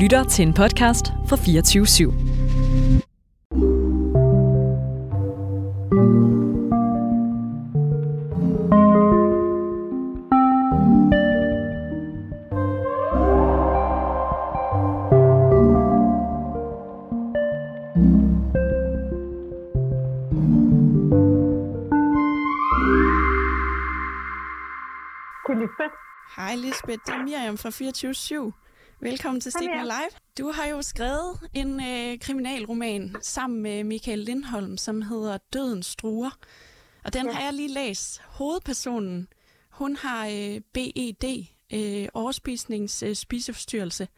lytter til en podcast fra 24 /7. til Lisbeth. Hej Lisbeth, det er Miriam fra 24 Velkommen til Stigma. Live. Du har jo skrevet en øh, kriminalroman sammen med Michael Lindholm, som hedder Dødens Struer. Og den Ja. har jeg lige læst. Hovedpersonen, hun har øh, BED, øh, overspisnings øh, spiseforstyrrelse.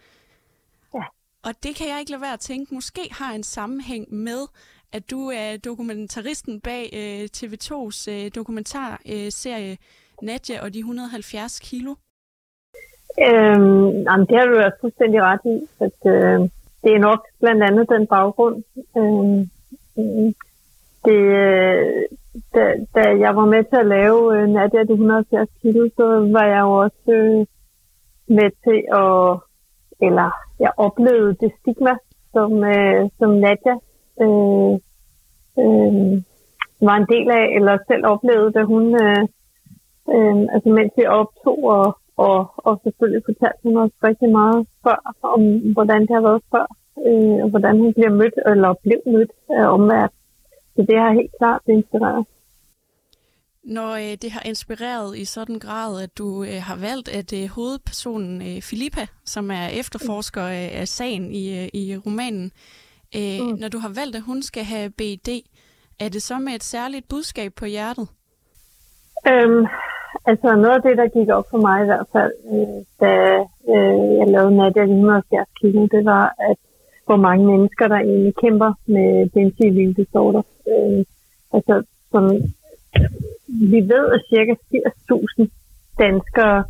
Ja. Og det kan jeg ikke lade være at tænke, måske har en sammenhæng med, at du er dokumentaristen bag øh, TV2's øh, dokumentarserie serie Nadja og de 170 kilo. Øhm, jamen, det har du også fuldstændig ret i, at øh, det er nok blandt andet den baggrund. Øhm, mm, det, øh, da, da jeg var med til at lave øh, Nadia de 170 kilo, så var jeg jo også øh, med til at, eller jeg oplevede det stigma, som, øh, som Nadia øh, øh, var en del af, eller selv oplevede, da hun, øh, øh, altså mens vi optog og, og, og selvfølgelig fortalte hun også rigtig meget før om, hvordan det har været før, øh, og hvordan hun bliver mødt, eller blev mødt af omverdenen. Så det har helt klart inspireret. Når øh, det har inspireret i sådan grad, at du øh, har valgt, at øh, hovedpersonen øh, Filippa, som er efterforsker af, af sagen i, øh, i romanen, øh, Mm. når du har valgt, at hun skal have BD, er det så med et særligt budskab på hjertet? Øhm, altså noget af det, der gik op for mig i hvert fald, øh, da øh, jeg lavede Nadia de 170 kilo, det var, at hvor mange mennesker, der egentlig kæmper med benzylil disorder. Øh, altså, som vi ved, at cirka 80.000 danskere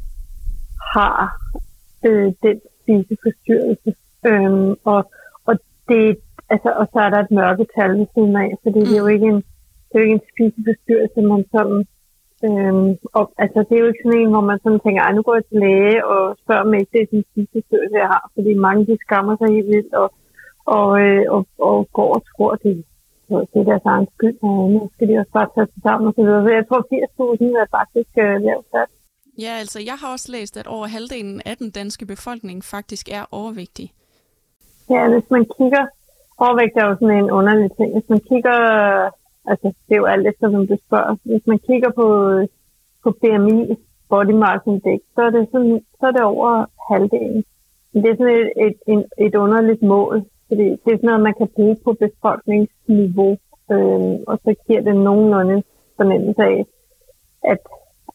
har øh, den spiseforstyrrelse. Øh, og, og, det, altså, og så er der et mørketal ved siden af, fordi det er jo ikke en, det er jo ikke en spiseforstyrrelse, man sådan Øhm, og, altså, det er jo ikke sådan en, hvor man sådan tænker, "Ej, nu går jeg til læge og spørger mig, det er sådan en spiseforstyrrelse, jeg har. Fordi mange, de skammer sig helt vildt og, og, øh, og, og går og tror, det, det er deres egen skyld, og nu skal de også bare tage sig sammen og så videre. Så jeg tror, 80.000 er faktisk øh, lavt sat. Ja, altså jeg har også læst, at over halvdelen af den danske befolkning faktisk er overvægtig. Ja, hvis man kigger, overvægt er jo sådan en underlig ting. Hvis man kigger, altså det er jo alt efter, hvem du spørger. Hvis man kigger på, på BMI, body mass index, så er det, sådan, så er det over halvdelen. Men det er sådan et, et, et, et underligt mål, fordi det er sådan noget, man kan bruge på befolkningsniveau, øh, og så giver det nogenlunde fornemmelse af, at,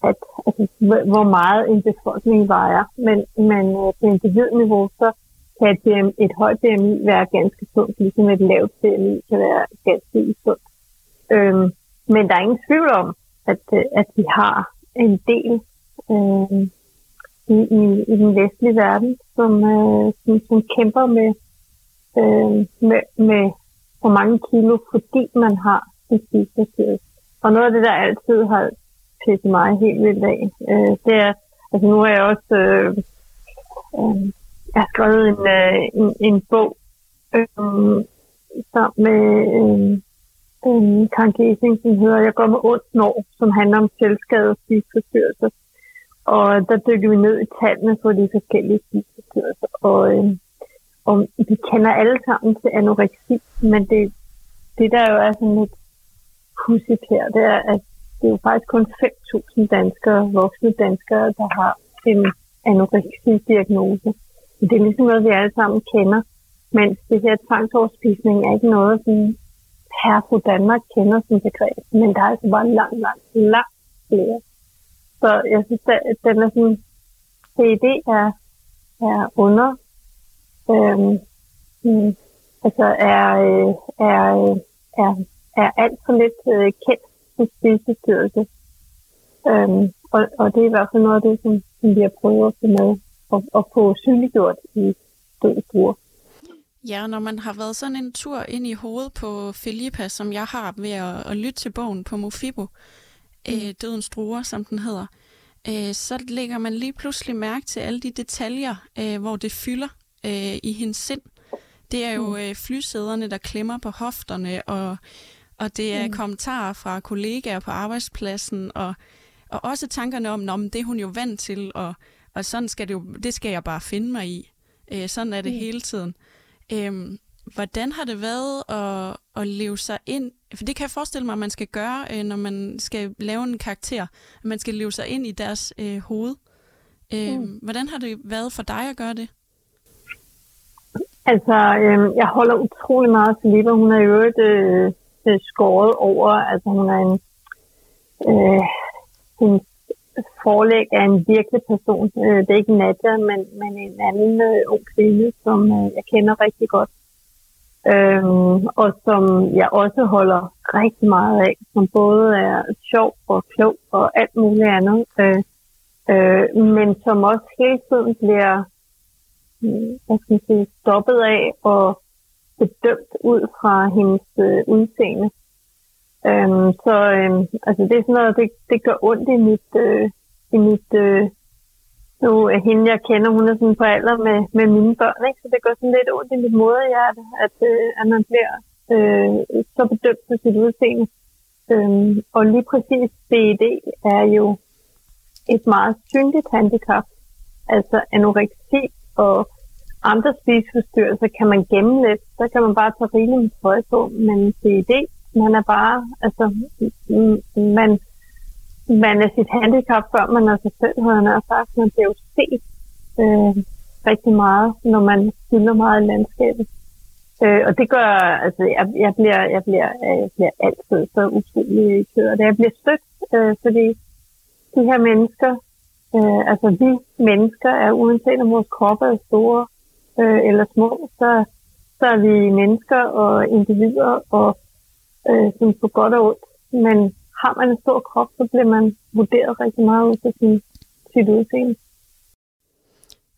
at altså, hvor- meget en befolkning vejer. Men, men øh, på individniveau, så kan et, et højt BMI være ganske sundt, ligesom et lavt BMI kan være ganske usundt. Øhm, men der er ingen tvivl om, at, øh, at vi har en del øh, i, i, i den vestlige verden, som, øh, som, som kæmper med, øh, med, med for mange kilo, fordi man har en spiseforstyrrelse. Og noget af det, der altid har pisset mig helt vildt af, øh, det er, altså nu har jeg også øh, øh, jeg har skrevet en, øh, en, en bog øh, sammen med øh, Øh, en Karen som hedder Jeg går med ondt når, som handler om selvskade og spiseforstyrrelser. Og der dykker vi ned i tallene for de forskellige spiseforstyrrelser. Og, øh, og vi kender alle sammen til anoreksi, men det, det der jo er sådan lidt pudsigt her, det er, at det er jo faktisk kun 5.000 danskere, voksne danskere, der har en anoreksi-diagnose. Det er ligesom noget, vi alle sammen kender. mens det her tvangsoverspisning er ikke noget, som her på Danmark kender som begreb. Men der er altså bare langt, langt, langt flere. Så jeg synes, at den er sådan, CED er, er under, øhm, mm, altså er, øh, er, øh, er, er alt for lidt øh, kendt som spiseforstyrrelse. Øhm, og, og det er i hvert fald noget af det, som, som vi har prøvet at få med og, og få synliggjort i dødens bruger. Ja, når man har været sådan en tur ind i hovedet på Filippa, som jeg har ved at, at lytte til bogen på Mofibo, mm. øh, Dødens Druer, som den hedder, øh, så lægger man lige pludselig mærke til alle de detaljer, øh, hvor det fylder øh, i hendes sind. Det er jo øh, flysæderne, der klemmer på hofterne, og, og det er mm. kommentarer fra kollegaer på arbejdspladsen, og, og også tankerne om, at det er hun jo vant til, og, og sådan skal det jo, det skal jeg bare finde mig i. Øh, sådan er det mm. hele tiden. Øh, hvordan har det været at, at leve sig ind? For det kan jeg forestille mig, at man skal gøre, øh, når man skal lave en karakter. At man skal leve sig ind i deres øh, hoved. Øh, mm. Hvordan har det været for dig at gøre det? Altså, øh, jeg holder utrolig meget af Filippa. Hun er jo øvrigt øh, øh, skåret over. Altså, hun er en... Øh, hendes forlæg af en virkelig person. Øh, det er ikke Nadia, men, men en anden øh, ung kvinde, som øh, jeg kender rigtig godt. Øhm, og som jeg også holder rigtig meget af, som både er sjov og klog og alt muligt andet. Øh, øh, men som også hele tiden bliver mm, jeg skal sige, stoppet af og bedømt ud fra hendes øh, udseende. Øhm, så øhm, altså det er sådan noget, det, det gør ondt i mit, øh, i mit øh, nu er hende, jeg kender, hun er sådan på alder med, med mine børn, ikke? så det gør sådan lidt ondt i mit moderhjerte, at, øh, at man bliver øh, så bedømt på sit udseende. Øhm, og lige præcis BED er jo et meget synligt handicap. Altså anoreksi og andre spiseforstyrrelser kan man gemme lidt. Der kan man bare tage rigeligt med tøj på. Men CED, man er bare, altså, man, man er sit handicap, før man er sig selv, har jeg sagt. Man bliver jo set øh, rigtig meget, når man fylder meget i landskabet. Øh, og det gør, altså, jeg, jeg, bliver, jeg, bliver, øh, jeg bliver altid så utrolig ked af det. Jeg bliver stødt, øh, fordi de her mennesker, øh, altså vi mennesker er uanset om vores kroppe er store øh, eller små, så, så er vi mennesker og individer, og øh, som på godt og ondt. Men har man en stor krop, så bliver man vurderet rigtig meget ud fra sin, sit udseende.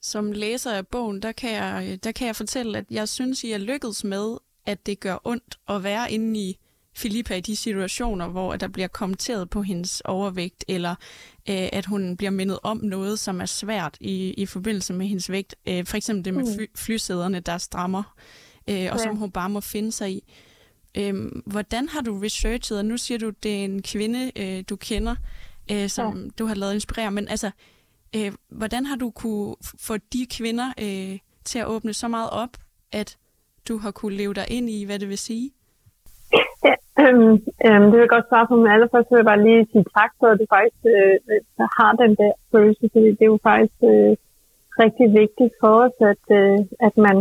Som læser af bogen, der kan, jeg, der kan jeg fortælle, at jeg synes, I er lykkedes med, at det gør ondt at være inde i Filippa i de situationer, hvor der bliver kommenteret på hendes overvægt, eller øh, at hun bliver mindet om noget, som er svært i, i forbindelse med hendes vægt. Øh, for eksempel det med mm. fly, flysæderne, der strammer, øh, og ja. som hun bare må finde sig i. Øh, hvordan har du researchet, og nu siger du, det er en kvinde, øh, du kender, øh, som ja. du har lavet inspirere, men altså, øh, hvordan har du kunne få de kvinder øh, til at åbne så meget op, at du har kunne leve dig ind i, hvad det vil sige? Øhm, øhm, det vil jeg godt svare på, men allerførst vil jeg bare lige sige tak for, at du faktisk øh, har den der følelse, fordi det er jo faktisk øh, rigtig vigtigt for os, at, øh, at, man,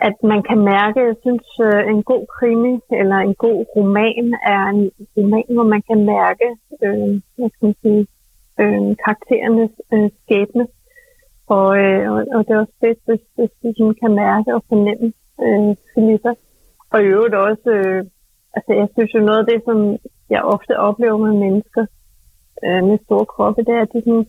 at man kan mærke, jeg synes, øh, en god krimi eller en god roman er en roman, hvor man kan mærke, øh, hvad skal man sige, øh, karakterernes øh, skæbne. Og, øh, og, det er også fedt, hvis, hvis man kan mærke og fornemme øh, Filippa. Og i øvrigt også øh, altså jeg synes jo noget af det, som jeg ofte oplever med mennesker øh, med store kroppe, det er, at de sådan,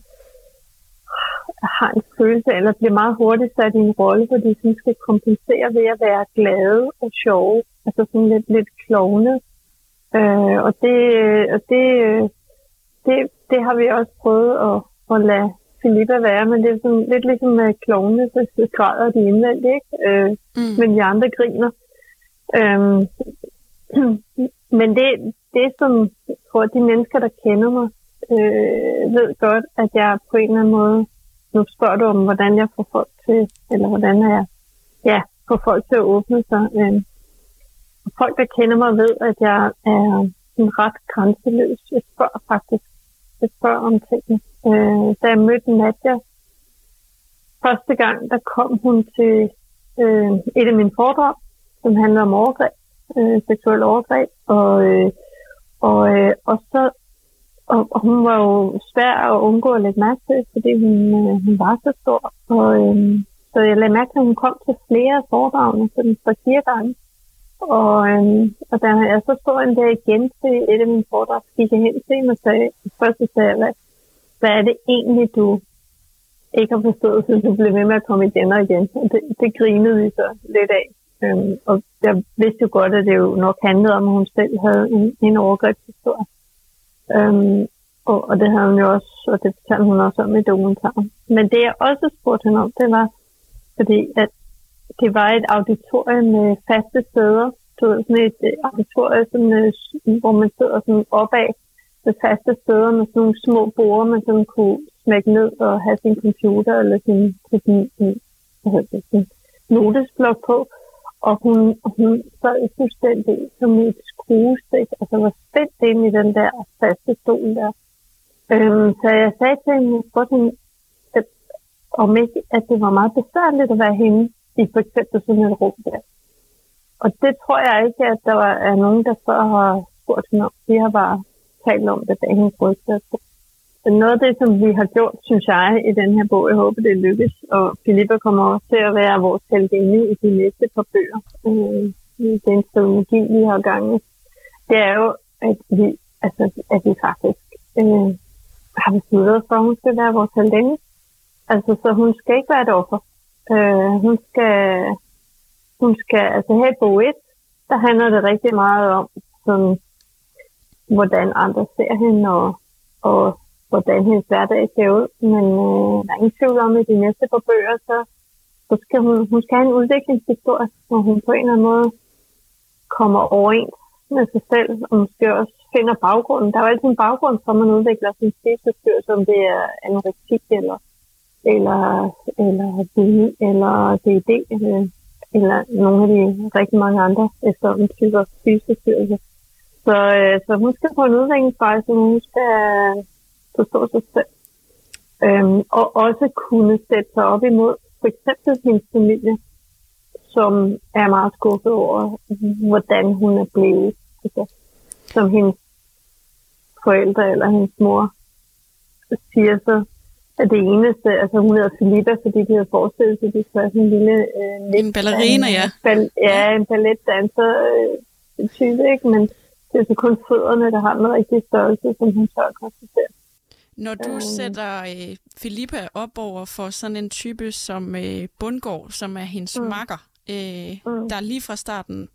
har en følelse, eller bliver meget hurtigt sat i en rolle, hvor de sådan skal kompensere ved at være glade og sjove. Altså sådan lidt, lidt klovne. Øh, og det, og det, det, det har vi også prøvet at, at lade Filippa være, men det er sådan lidt ligesom med klovne, så græder de indvendigt, ikke? Øh, mm. men de andre griner. Øh, Men det, det som for de mennesker, der kender mig, øh, ved godt, at jeg på en eller anden måde, nu spørger du om, hvordan jeg får folk til, eller hvordan jeg ja, får folk til at åbne sig. Øh, folk, der kender mig, ved, at jeg er en ret grænseløs. Jeg spørger faktisk. Jeg spørger om tingene. Øh, da jeg mødte Nadja første gang, der kom hun til øh, et af mine foredrag, som handler om overgreb øh, seksuel overgreb, og, øh, og, øh, og så og, og hun var jo svær at undgå at lægge mærke til, fordi hun, øh, hun var så stor. Og, øh, så jeg lagde mærke til, at hun kom til flere foredragene, sådan for fire gange. Og, øh, og da jeg så stod en dag igen til et af mine foredrag, gik jeg hen til hende og sagde, først sagde jeg, hvad, hvad er det egentlig, du ikke har forstået, så du blev ved med at komme igen og igen. Og det, det grinede vi så lidt af. Øhm, og jeg vidste jo godt, at det jo nok handlede om, at hun selv havde en, en overgrebshistorie. Øhm, og, og det havde hun jo også, og det fortalte hun også om i dokumentaren. Men det jeg også spurgte hende om, det var, fordi at det var et auditorium med faste steder. Du ved, sådan et øh, auditorium, sådan, øh, hvor man sidder sådan opad med faste steder med sådan nogle små borde, man sådan kunne smække ned og have sin computer eller sin, sin, sin, hvad hedder det, sin notesblok på. Og hun, hun sad fuldstændig som et kruse, ikke? Altså, var spændt ind i den der faste stol der. Øhm, så jeg sagde til hende, at, at om ikke, at det var meget besværligt at være henne i for eksempel sådan et rum der. Og det tror jeg ikke, at der var, er nogen, der før har spurgt hende om. Vi har bare talt om det, da hendes rygte noget af det, som vi har gjort, synes jeg, i den her bog, jeg håber, det lykkes, og Filippa kommer også til at være vores heldinde i de næste par bøger, øh, i den strategi, vi har gang i det er jo, at vi, altså, at vi faktisk øh, har besluttet for, at hun skal være vores heldinde. Altså, så hun skal ikke være et offer. Øh, hun skal, hun skal, altså her på et, der handler det rigtig meget om, sådan, hvordan andre ser hende, og, og hvordan hendes hverdag ser ud. Men øh, der er ingen tvivl om, at de næste par bøger, så, så skal hun, hun skal have en udviklingshistorie, hvor hun på en eller anden måde kommer overens med sig selv, og måske også finder baggrunden. Der er jo altid en baggrund for, at man udvikler sin spiseforstyrrelse, om det er anoreksi eller eller, eller BI, eller DD, eller, øh, eller nogle af de rigtig mange andre sådan typer spiseforstyrrelser. Så, øh, så hun skal på en udviklingsrejse, hun skal forstå sig selv. Øhm, og også kunne sætte sig op imod for eksempel hendes familie, som er meget skuffet over, hvordan hun er blevet. Altså, som hendes forældre eller hendes mor siger så, at det eneste, altså hun hedder Filippa, fordi de havde forestillet sig, at de skulle sådan en lille... Øh, en ballerina, ja. Bal, ja, en balletdanser øh, type, ikke? Men det er så kun fødderne, der har en rigtig størrelse, som hun tør konstatere. Når du øh. sætter øh, Filippa op over for sådan en type som øh, Bundgaard, som er hendes mm. makker, øh, mm. der lige fra starten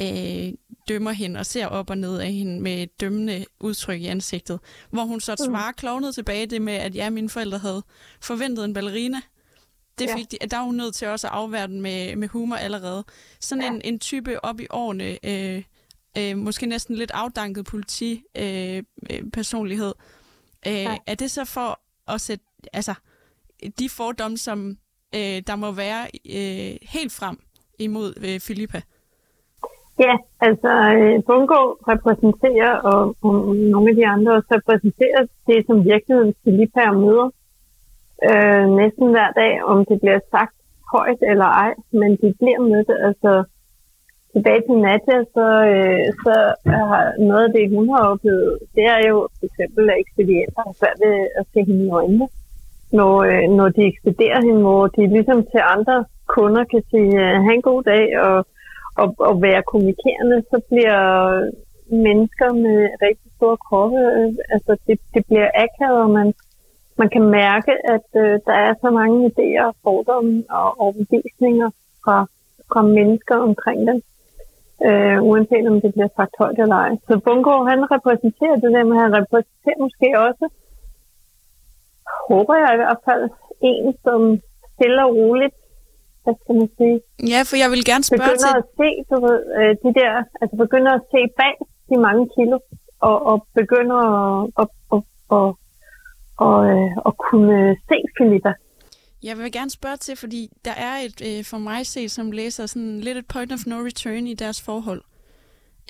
øh, dømmer hende og ser op og ned af hende med et dømmende udtryk i ansigtet, hvor hun så mm. svarer klovnet tilbage det med, at ja, mine forældre havde forventet en ballerina. Det fik ja. de, der er hun nødt til også at afvære den med, med humor allerede. Sådan ja. en, en type op i årene, øh, øh, måske næsten lidt afdanket politi øh, øh, personlighed, Øh, er det så for at sætte altså, de fordomme, som øh, der må være øh, helt frem imod øh, Filippa? Ja, altså øh, Bungo repræsenterer, og, og nogle af de andre også repræsenterer det, som virkeligheden Filippa møder øh, næsten hver dag, om det bliver sagt højt eller ej, men de bliver mødt. Altså, tilbage til Nadia, så, øh, så har noget af det, hun har oplevet, det er jo for eksempel, at ekspedienter har svært ved at se hende i øjnene. Når, øh, når de ekspederer hende, hvor de ligesom til andre kunder kan sige, have en god dag og, og, og være kommunikerende, så bliver mennesker med rigtig store kroppe, øh, altså det, det bliver akavet, og man, man kan mærke, at øh, der er så mange idéer, fordomme og overbevisninger fra, fra mennesker omkring dem øh, uanset om det bliver sagt højt eller ej. Så Bungo, han repræsenterer det der, men han repræsenterer måske også, håber jeg i hvert fald, en, som stille og roligt, hvad skal man sige? Ja, for jeg vil gerne spørge begynder til... at se, du ved, øh, de der, altså begynder at se bag de mange kilo, og, og begynder at, at, at, at, at, at, at kunne se Filippa jeg vil gerne spørge til, fordi der er et, øh, for mig set som læser, sådan lidt et point of no return i deres forhold.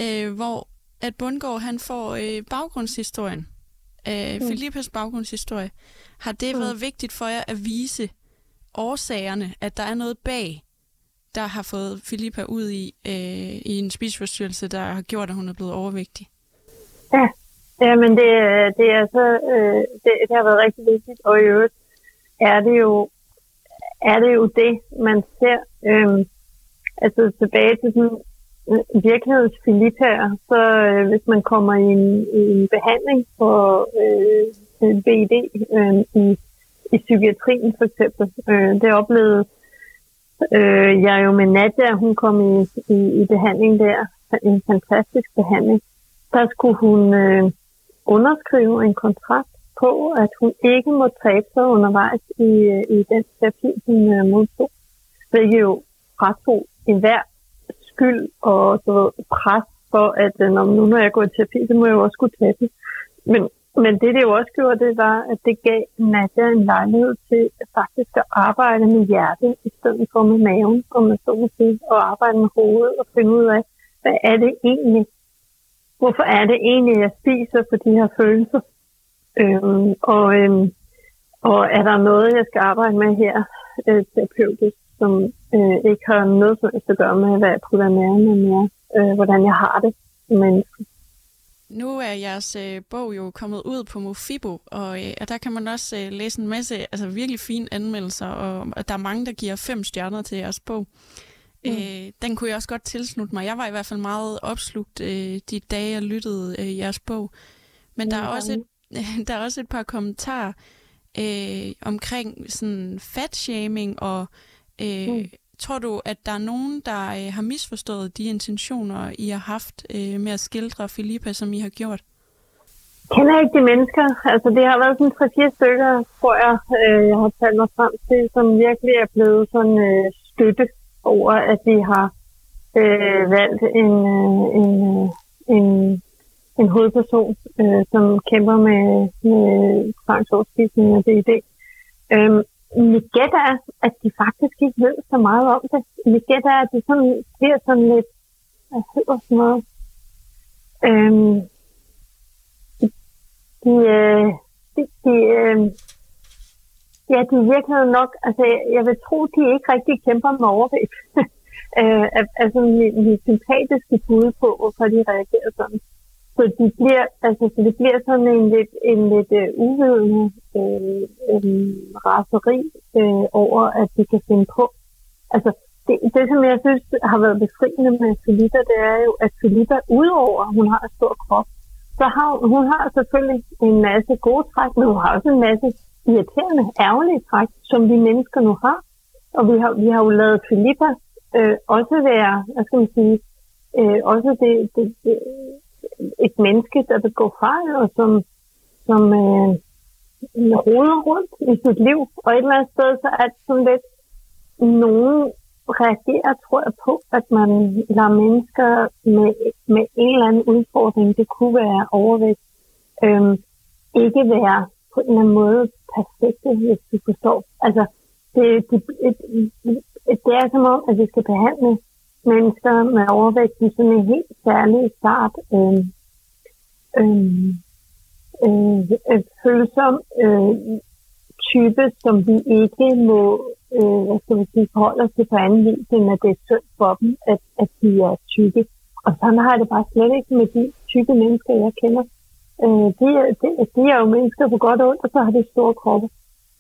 Øh, hvor at Bundgaard, han får øh, baggrundshistorien. Øh, mm. Filippas baggrundshistorie. Har det mm. været vigtigt for jer at vise årsagerne, at der er noget bag, der har fået Filippa ud i, øh, i en spiseforstyrrelse, der har gjort, at hun er blevet overvægtig? Ja, ja men det, det, er så, øh, det, det har været rigtig vigtigt, og i øvrigt er det jo er det jo det, man ser. Øhm, altså tilbage til sådan øh, virkelighedsfilipper, så øh, hvis man kommer i en, i en behandling for øh, øh BID øh, i, i psykiatrien for eksempel, øh, det oplevede øh, jeg jo med Nadia, hun kom i, i, i behandling der, en fantastisk behandling. Der skulle hun øh, underskrive en kontrakt på, at hun ikke må tabe sig undervejs i, øh, i den terapi, hun øh, modtog. Hvilket jo fratog enhver skyld og så pres for, at øh, når, nu når jeg går i terapi, så må jeg jo også kunne tage det. Men, men det, det jo også gjorde, det var, at det gav Nadia en lejlighed til faktisk at arbejde med hjertet, i stedet for med maven, om man så må sige, og arbejde med hovedet og finde ud af, hvad er det egentlig? Hvorfor er det egentlig, jeg spiser for de her følelser? Øhm, og, øhm, og er der noget, jeg skal arbejde med her øh, terapeutisk, som øh, ikke har noget som at gøre med, hvad jeg putter med, men mere, øh, hvordan jeg har det som menneske. Nu er jeres øh, bog jo kommet ud på Mofibo, og, øh, og der kan man også øh, læse en masse altså virkelig fine anmeldelser, og, og der er mange, der giver fem stjerner til jeres bog. Mm. Øh, den kunne jeg også godt tilslutte mig. Jeg var i hvert fald meget opslugt øh, de dage, jeg lyttede øh, jeres bog. Men der, er også et, der er også et par kommentarer øh, omkring sådan fat-shaming og øh, mm. Tror du, at der er nogen, der øh, har misforstået de intentioner, I har haft øh, med at skildre Filippa, som I har gjort? Jeg kender ikke de mennesker. Altså, det har været sådan tre-fire stykker, tror jeg, øh, jeg har talt mig frem til, som virkelig er blevet sådan øh, støtte over, at vi har øh, valgt en, øh, en, øh, en, en hovedperson, øh, som kæmper med, med tvangsoverspisning og DD. Øhm, mit gæt er, at de faktisk ikke ved så meget om det. Mit gæt er, at det sådan, bliver sådan lidt, hvad hedder sådan noget, øhm, de, øh, de, de, øh, ja, de virkelig nok, altså jeg vil tro, de ikke rigtig kæmper med overvægt. øh, altså mit sympatiske bud på, hvorfor de reagerer sådan. Så de bliver, altså, så det bliver sådan en lidt, en lidt øh, uh, uvidende uh, øh, um, øh, raseri uh, over, at de kan finde på. Altså, det, det, som jeg synes har været befriende med Felita, det er jo, at Felita, udover at hun har en stor krop, så har hun, hun har selvfølgelig en masse gode træk, men hun har også en masse irriterende, ærgerlige træk, som vi mennesker nu har. Og vi har, vi har jo lavet Filippa øh, også være, hvad skal man sige, øh, også det, det, det, et menneske, der begår fejl, og som, som øh, roder rundt i sit liv. Og et eller andet sted, så er det sådan lidt, nogen reagerer, tror jeg på, at man lader mennesker med, med en eller anden udfordring, det kunne være overvægt, øh, ikke være på en eller anden måde perfekte, hvis du forstår. Altså, det, det, det, det er som om, at vi skal behandle mennesker med overvægt de er sådan en helt særlig start øh, øh, øh, følsom øh, type, som vi ikke må øh, hvad skal vi sige, forholde os til på anden vis, end at det er synd for dem, at, at de er tykke. Og sådan har jeg det bare slet ikke med de tykke mennesker, jeg kender. Øh, de, de, de er jo mennesker på godt og ondt, og så har de store kroppe.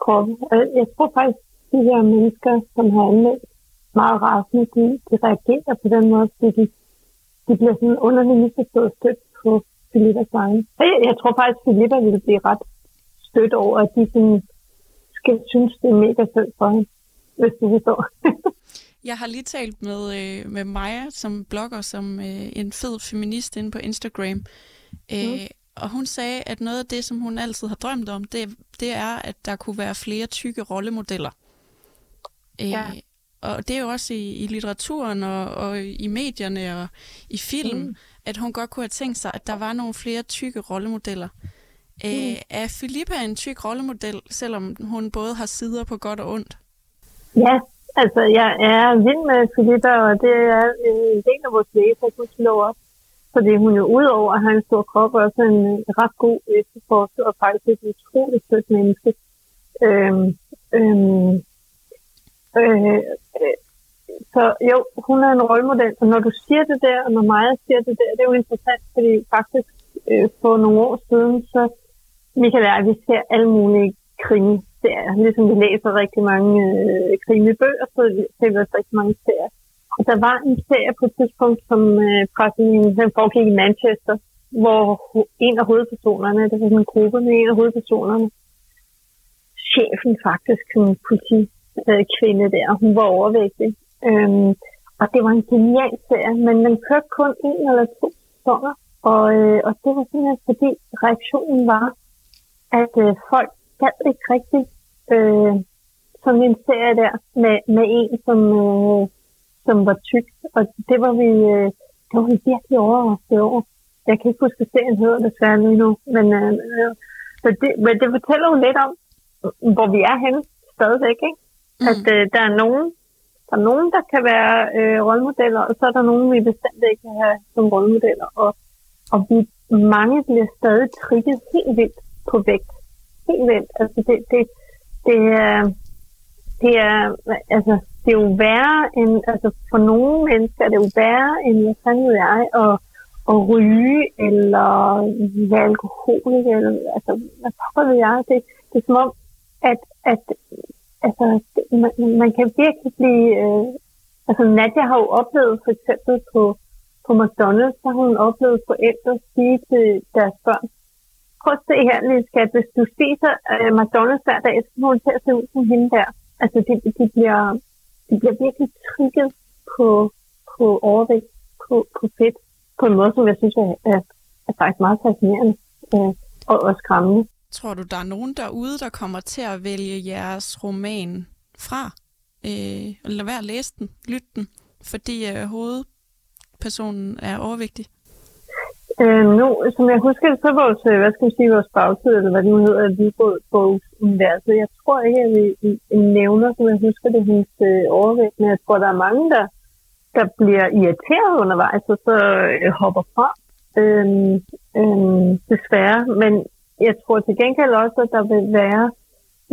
kroppe. Jeg tror faktisk, de her mennesker, som har anmeldt meget rasende, de, de reagerer på den måde, fordi de, de bliver sådan underligt misforstået stødt på Filippas vegne. Jeg, jeg tror faktisk, at Filippa ville blive ret stødt over, at de sådan, skal synes, det er mega synd for hende, hvis du forstår. Jeg har lige talt med, øh, med Maja, som blogger som øh, en fed feminist inde på Instagram. Øh, mm. Og hun sagde, at noget af det, som hun altid har drømt om, det, det er, at der kunne være flere tykke rollemodeller. Øh, ja. Og det er jo også i, i litteraturen og, og i medierne og i film, mm. at hun godt kunne have tænkt sig, at der var nogle flere tykke rollemodeller. Øh, mm. er Filippa en tyk rollemodel, selvom hun både har sider på godt og ondt? Ja, altså jeg er vild med Filippa, og det er en del af vores læser, gudskelov også. Fordi hun jo udover at have en stor krop, også en ret god efterforsker, og faktisk et utroligt sødt menneske. Øhm, øhm, øh, øh, så jo, hun er en rollemodel, så når du siger det der, og når Maja siger det der, det er jo interessant, fordi faktisk øh, for nogle år siden, så Michael og jeg, vi ser alle mulige krimiserier. Ligesom vi læser rigtig mange øh, krimibøger, så ser vi også rigtig mange serier. Og der var en serie på et tidspunkt, som øh, fra den foregik i Manchester, hvor en af hovedpersonerne, der var en gruppe med en af hovedpersonerne, chefen faktisk, øh, kvinde der, hun var overvægtig. Øhm, og det var en genial serie, men den kørte kun en eller to sæsoner. Og, øh, og det var simpelthen fordi reaktionen var, at øh, folk gad ikke rigtigt øh, sådan en serie der med, med en, som, øh, som var tyk. Og det var vi, øh, det var vi virkelig overrasket over. Jeg kan ikke huske, at serien hedder desværre lige nu, men, øh, øh, så det, men det fortæller jo lidt om, hvor vi er henne stadigvæk. Ikke? Mm. At øh, der er nogen, der er nogen, der kan være øh, rollemodeller, og så er der nogen, vi bestemt ikke kan have som rollemodeller. Og, og vi mange bliver stadig trigget helt vildt på vægt. Helt vildt. Altså det, det, det, er, det er, altså, det er jo værre end, altså for nogle mennesker er det jo værre end, hvad fanden jeg, at, at ryge eller være alkoholik, eller, altså, hvad pokker ved jeg? Det, det er som om, at, at altså, man, man kan virkelig blive, øh, altså Nadia har jo oplevet for eksempel på, på McDonald's, så har hun oplevet forældre sige til deres børn, prøv at se her, lille skat, hvis du spiser øh, McDonald's hver dag, så kommer du til at se ud som hende der. Altså, de, de, bliver, de bliver virkelig trykket på, på overvægt, på, på fedt, på en måde, som jeg synes er, er, er faktisk meget fascinerende øh, og, og skræmmende. Tror du, der er nogen derude, der kommer til at vælge jeres roman fra? Øh, lad være at læse den, lyt den, fordi øh, hovedpersonen er overvægtig? Øh, nu, som jeg husker så vores, øh, hvad skal jeg sige, vores bagtid, eller hvad det nu hedder, Livbogsuniverset. Jeg tror ikke, at vi, nævner, som jeg husker det, hendes øh, overvægt, men jeg tror, der er mange, der, der bliver irriteret undervejs, og så øh, hopper fra. Øhm, øhm, desværre, men jeg tror til gengæld også, at der vil være,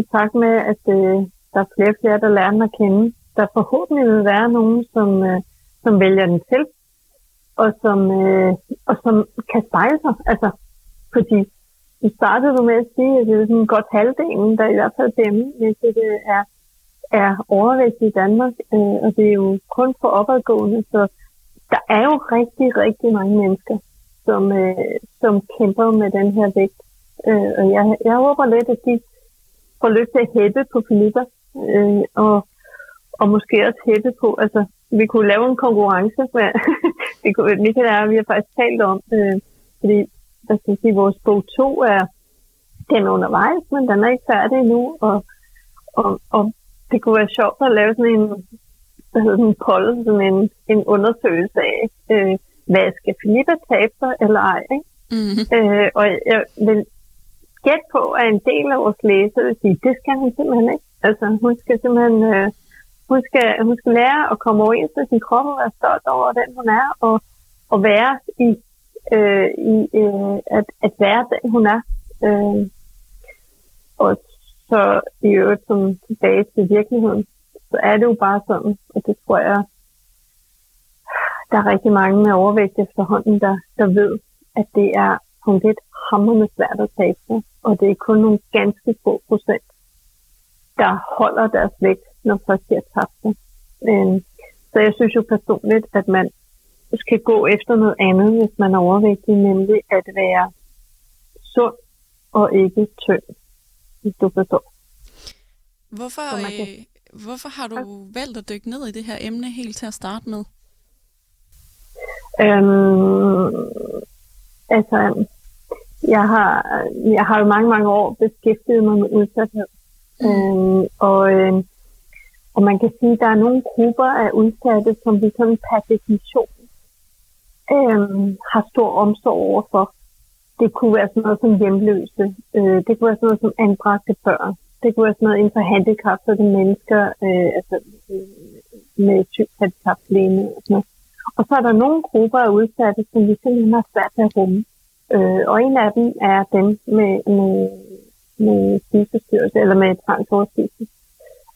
i takt med, at øh, der er flere og flere, der lærer den at kende, der forhåbentlig vil være nogen, som, øh, som vælger den til og som, øh, og som kan spejle sig. Altså, fordi du startede du med at sige, at det er sådan godt halvdelen, der i hvert fald dem, hvis det er, er overvægt i Danmark, øh, og det er jo kun for opadgående, så der er jo rigtig, rigtig mange mennesker, som, øh, som kæmper med den her vægt. Øh, og jeg, jeg håber lidt, at de får lyst til at hæppe på Filippa, øh, og, og måske også hæppe på, altså vi kunne lave en konkurrence. Med, vi kunne, Michael og vi har faktisk talt om, øh, fordi hvad skal jeg sige, vores bog 2 er, den er undervejs, men den er ikke færdig endnu, og, og, og det kunne være sjovt at lave sådan en, hvad hedder en poll, sådan en, en undersøgelse af, øh, hvad skal Filippa tabe sig eller ej, ikke? Mm-hmm. Øh, og jeg vil gætte på, at en del af vores læsere vil sige, det skal hun simpelthen ikke. Altså, hun skal simpelthen øh, hun skal, hun skal lære at komme overens med sin krop og være stolt over den, hun er, og, og være i, øh, i øh, at, at være den, hun er. Øh, og så i øvrigt som tilbage til virkeligheden, så er det jo bare sådan, og det tror jeg, der er rigtig mange med overvægt efterhånden, der, der ved, at det er punkt lidt hammerende svært at tabe sig, og det er kun nogle ganske få procent, der holder deres vægt når først de har tabt det. Øh, så jeg synes jo personligt, at man skal gå efter noget andet, hvis man er overvægtig, nemlig at være sund og ikke tynd, hvis du forstår. Hvorfor, kan... øh, hvorfor har du valgt at dykke ned i det her emne helt til at starte med? Øhm, altså, jeg har, jeg har jo mange, mange år beskæftiget mig med udsathed. Mm. Øhm, og øh, og man kan sige, at der er nogle grupper af udsatte, som vi sådan per definition øhm, har stor omsorg overfor. Det kunne være sådan noget som hjemløse. Øh, det kunne være sådan noget som anbragte børn. Det kunne være sådan noget inden for handicapede mennesker, øh, altså øh, med tyk handicaplæne og sådan noget. Og så er der nogle grupper af udsatte, som vi simpelthen har svært ved at rumme. Øh, og en af dem er dem med, med, med spiseforstyrrelse eller med transoverspiselse.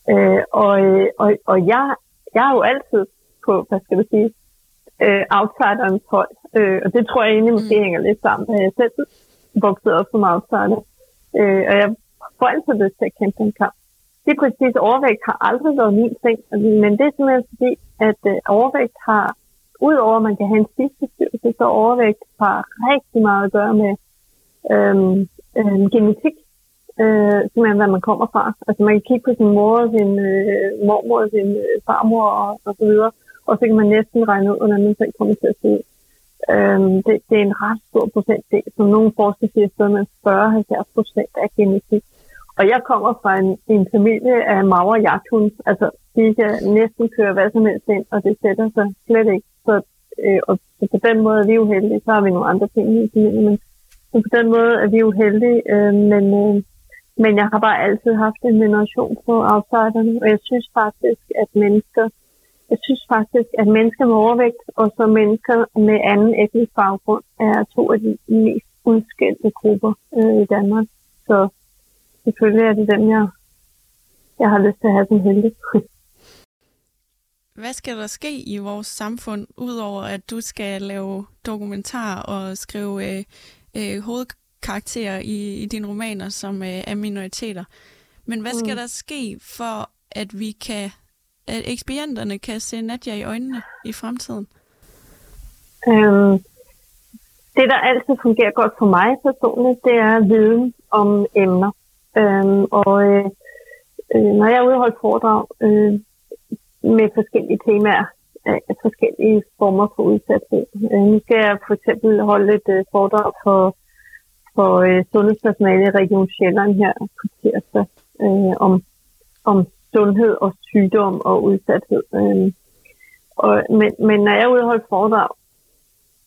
Øh, og, og, og jeg, jeg er jo altid på, hvad skal du sige, øh, outsiderens hold. Øh, og det tror jeg egentlig måske mm. hænger lidt sammen, da jeg selv voksede op som outsider. Øh, og jeg får altid lyst til at kæmpe en kamp. Det præcis, overvægt har aldrig været min ting, men det er simpelthen fordi, at øh, overvægt har, udover at man kan have en spiseforstyrrelse, så overvægt har rigtig meget at gøre med øhm, øhm, genetik øh, simpelthen hvad man kommer fra. Altså man kan kigge på sin mor, sin øh, mormor, sin øh, farmor og, og så videre, og så kan man næsten regne ud, hvordan man selv kommer til at se ud. Øh, det, det, er en ret stor procentdel, som nogle forskere siger, at man 40-70 procent af genetik. og jeg kommer fra en, en familie af maver jagthunds. Altså, de kan næsten køre hvad som helst ind, og det sætter sig slet ikke. Så, øh, og så på den måde er vi uheldige. Så har vi nogle andre ting i familien, men så på den måde er vi uheldige. Øh, men, øh, men jeg har bare altid haft en generation på outsiderne, og jeg synes faktisk, at mennesker jeg synes faktisk, at mennesker med overvægt og så mennesker med anden etnisk baggrund er to af de mest udskældte grupper øh, i Danmark. Så selvfølgelig er det dem, jeg, jeg har lyst til at have som helte. Hvad skal der ske i vores samfund, udover at du skal lave dokumentar og skrive øh, øh, hovedkarakterer i, i dine romaner, som øh, er minoriteter? Men hvad skal mm. der ske for, at vi kan, at eksperienterne kan se Nadja i øjnene i fremtiden? Øhm, det, der altid fungerer godt for mig personligt, det er viden om emner. Øhm, og øh, øh, når jeg er ude og holde foredrag øh, med forskellige temaer, øh, forskellige former for udsathed. Øh, nu skal jeg for eksempel holde et øh, foredrag for, for øh, sundhedspersonale i Region Sjælland her på tirsdag øh, om, om sundhed og sygdom og udsathed. Øh, og, men, men når jeg er ude og holde foredrag,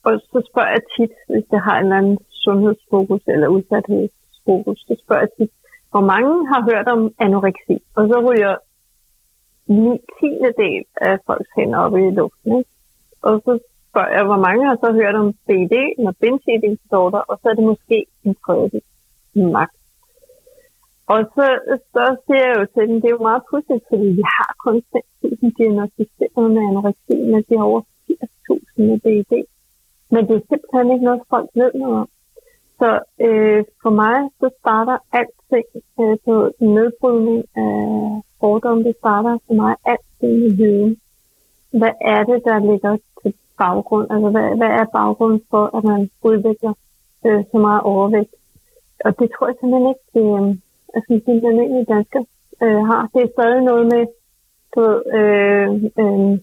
og så spørger jeg tit, hvis jeg har en eller anden sundhedsfokus eller udsathedsfokus, så spørger jeg tit, hvor mange har hørt om anoreksi? Og så ryger ni tiende del af folks hænder oppe i luften. Ikke? Og så spørger jeg, hvor mange har så hørt om BD, når binge eating disorder, og så er det måske en tredjedel max. Og så, så siger jeg jo til dem, det er jo meget pudsigt, fordi vi har kun 5.000 diagnostiseret med anoreksi, men de har over 80.000 med BD. Men det er simpelthen ikke noget, folk ved noget om. Så øh, for mig, så starter alting øh, på nedbrydning af fordomme. Det starter for mig altid med viden. Hvad er det, der ligger til baggrund? Altså, hvad, hvad er baggrunden for, at man udvikler øh, så meget overvægt? Og det tror jeg simpelthen ikke, det, øh, altså, de almindelige danskere øh, har. Det er stadig noget med, du ved, øh, øh,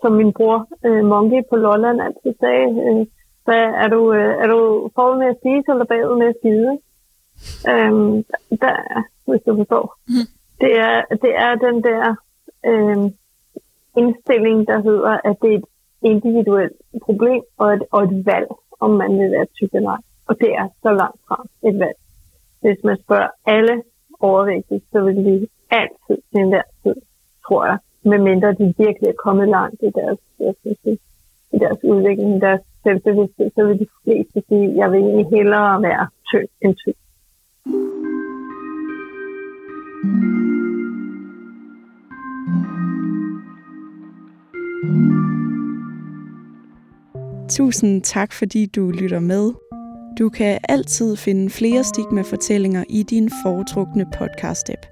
som min bror øh, Monkey på Lolland altid sagde, øh, hvad, er, du, øh, er du forud med at spise, eller bagud med at spise? Øhm, der, hvis du forstår. Mm. Det, er, det er den der øh, indstilling, der hedder, at det er et individuelt problem og et, og et valg, om man vil være tyk eller ej. Og det er så langt fra et valg. Hvis man spørger alle overvægtige, så vil de altid til enhver tid, tror jeg, medmindre de virkelig er kommet langt i deres, jeg synes, i deres udvikling, i deres selvbevidsthed, så vil de fleste sige, at jeg vil egentlig hellere være tynd end tyk. Tusind tak, fordi du lytter med. Du kan altid finde flere stigma-fortællinger i din foretrukne podcast-app.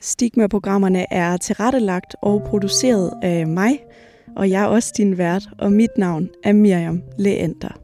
Stigma-programmerne er tilrettelagt og produceret af mig, og jeg er også din vært, og mit navn er Miriam Leander.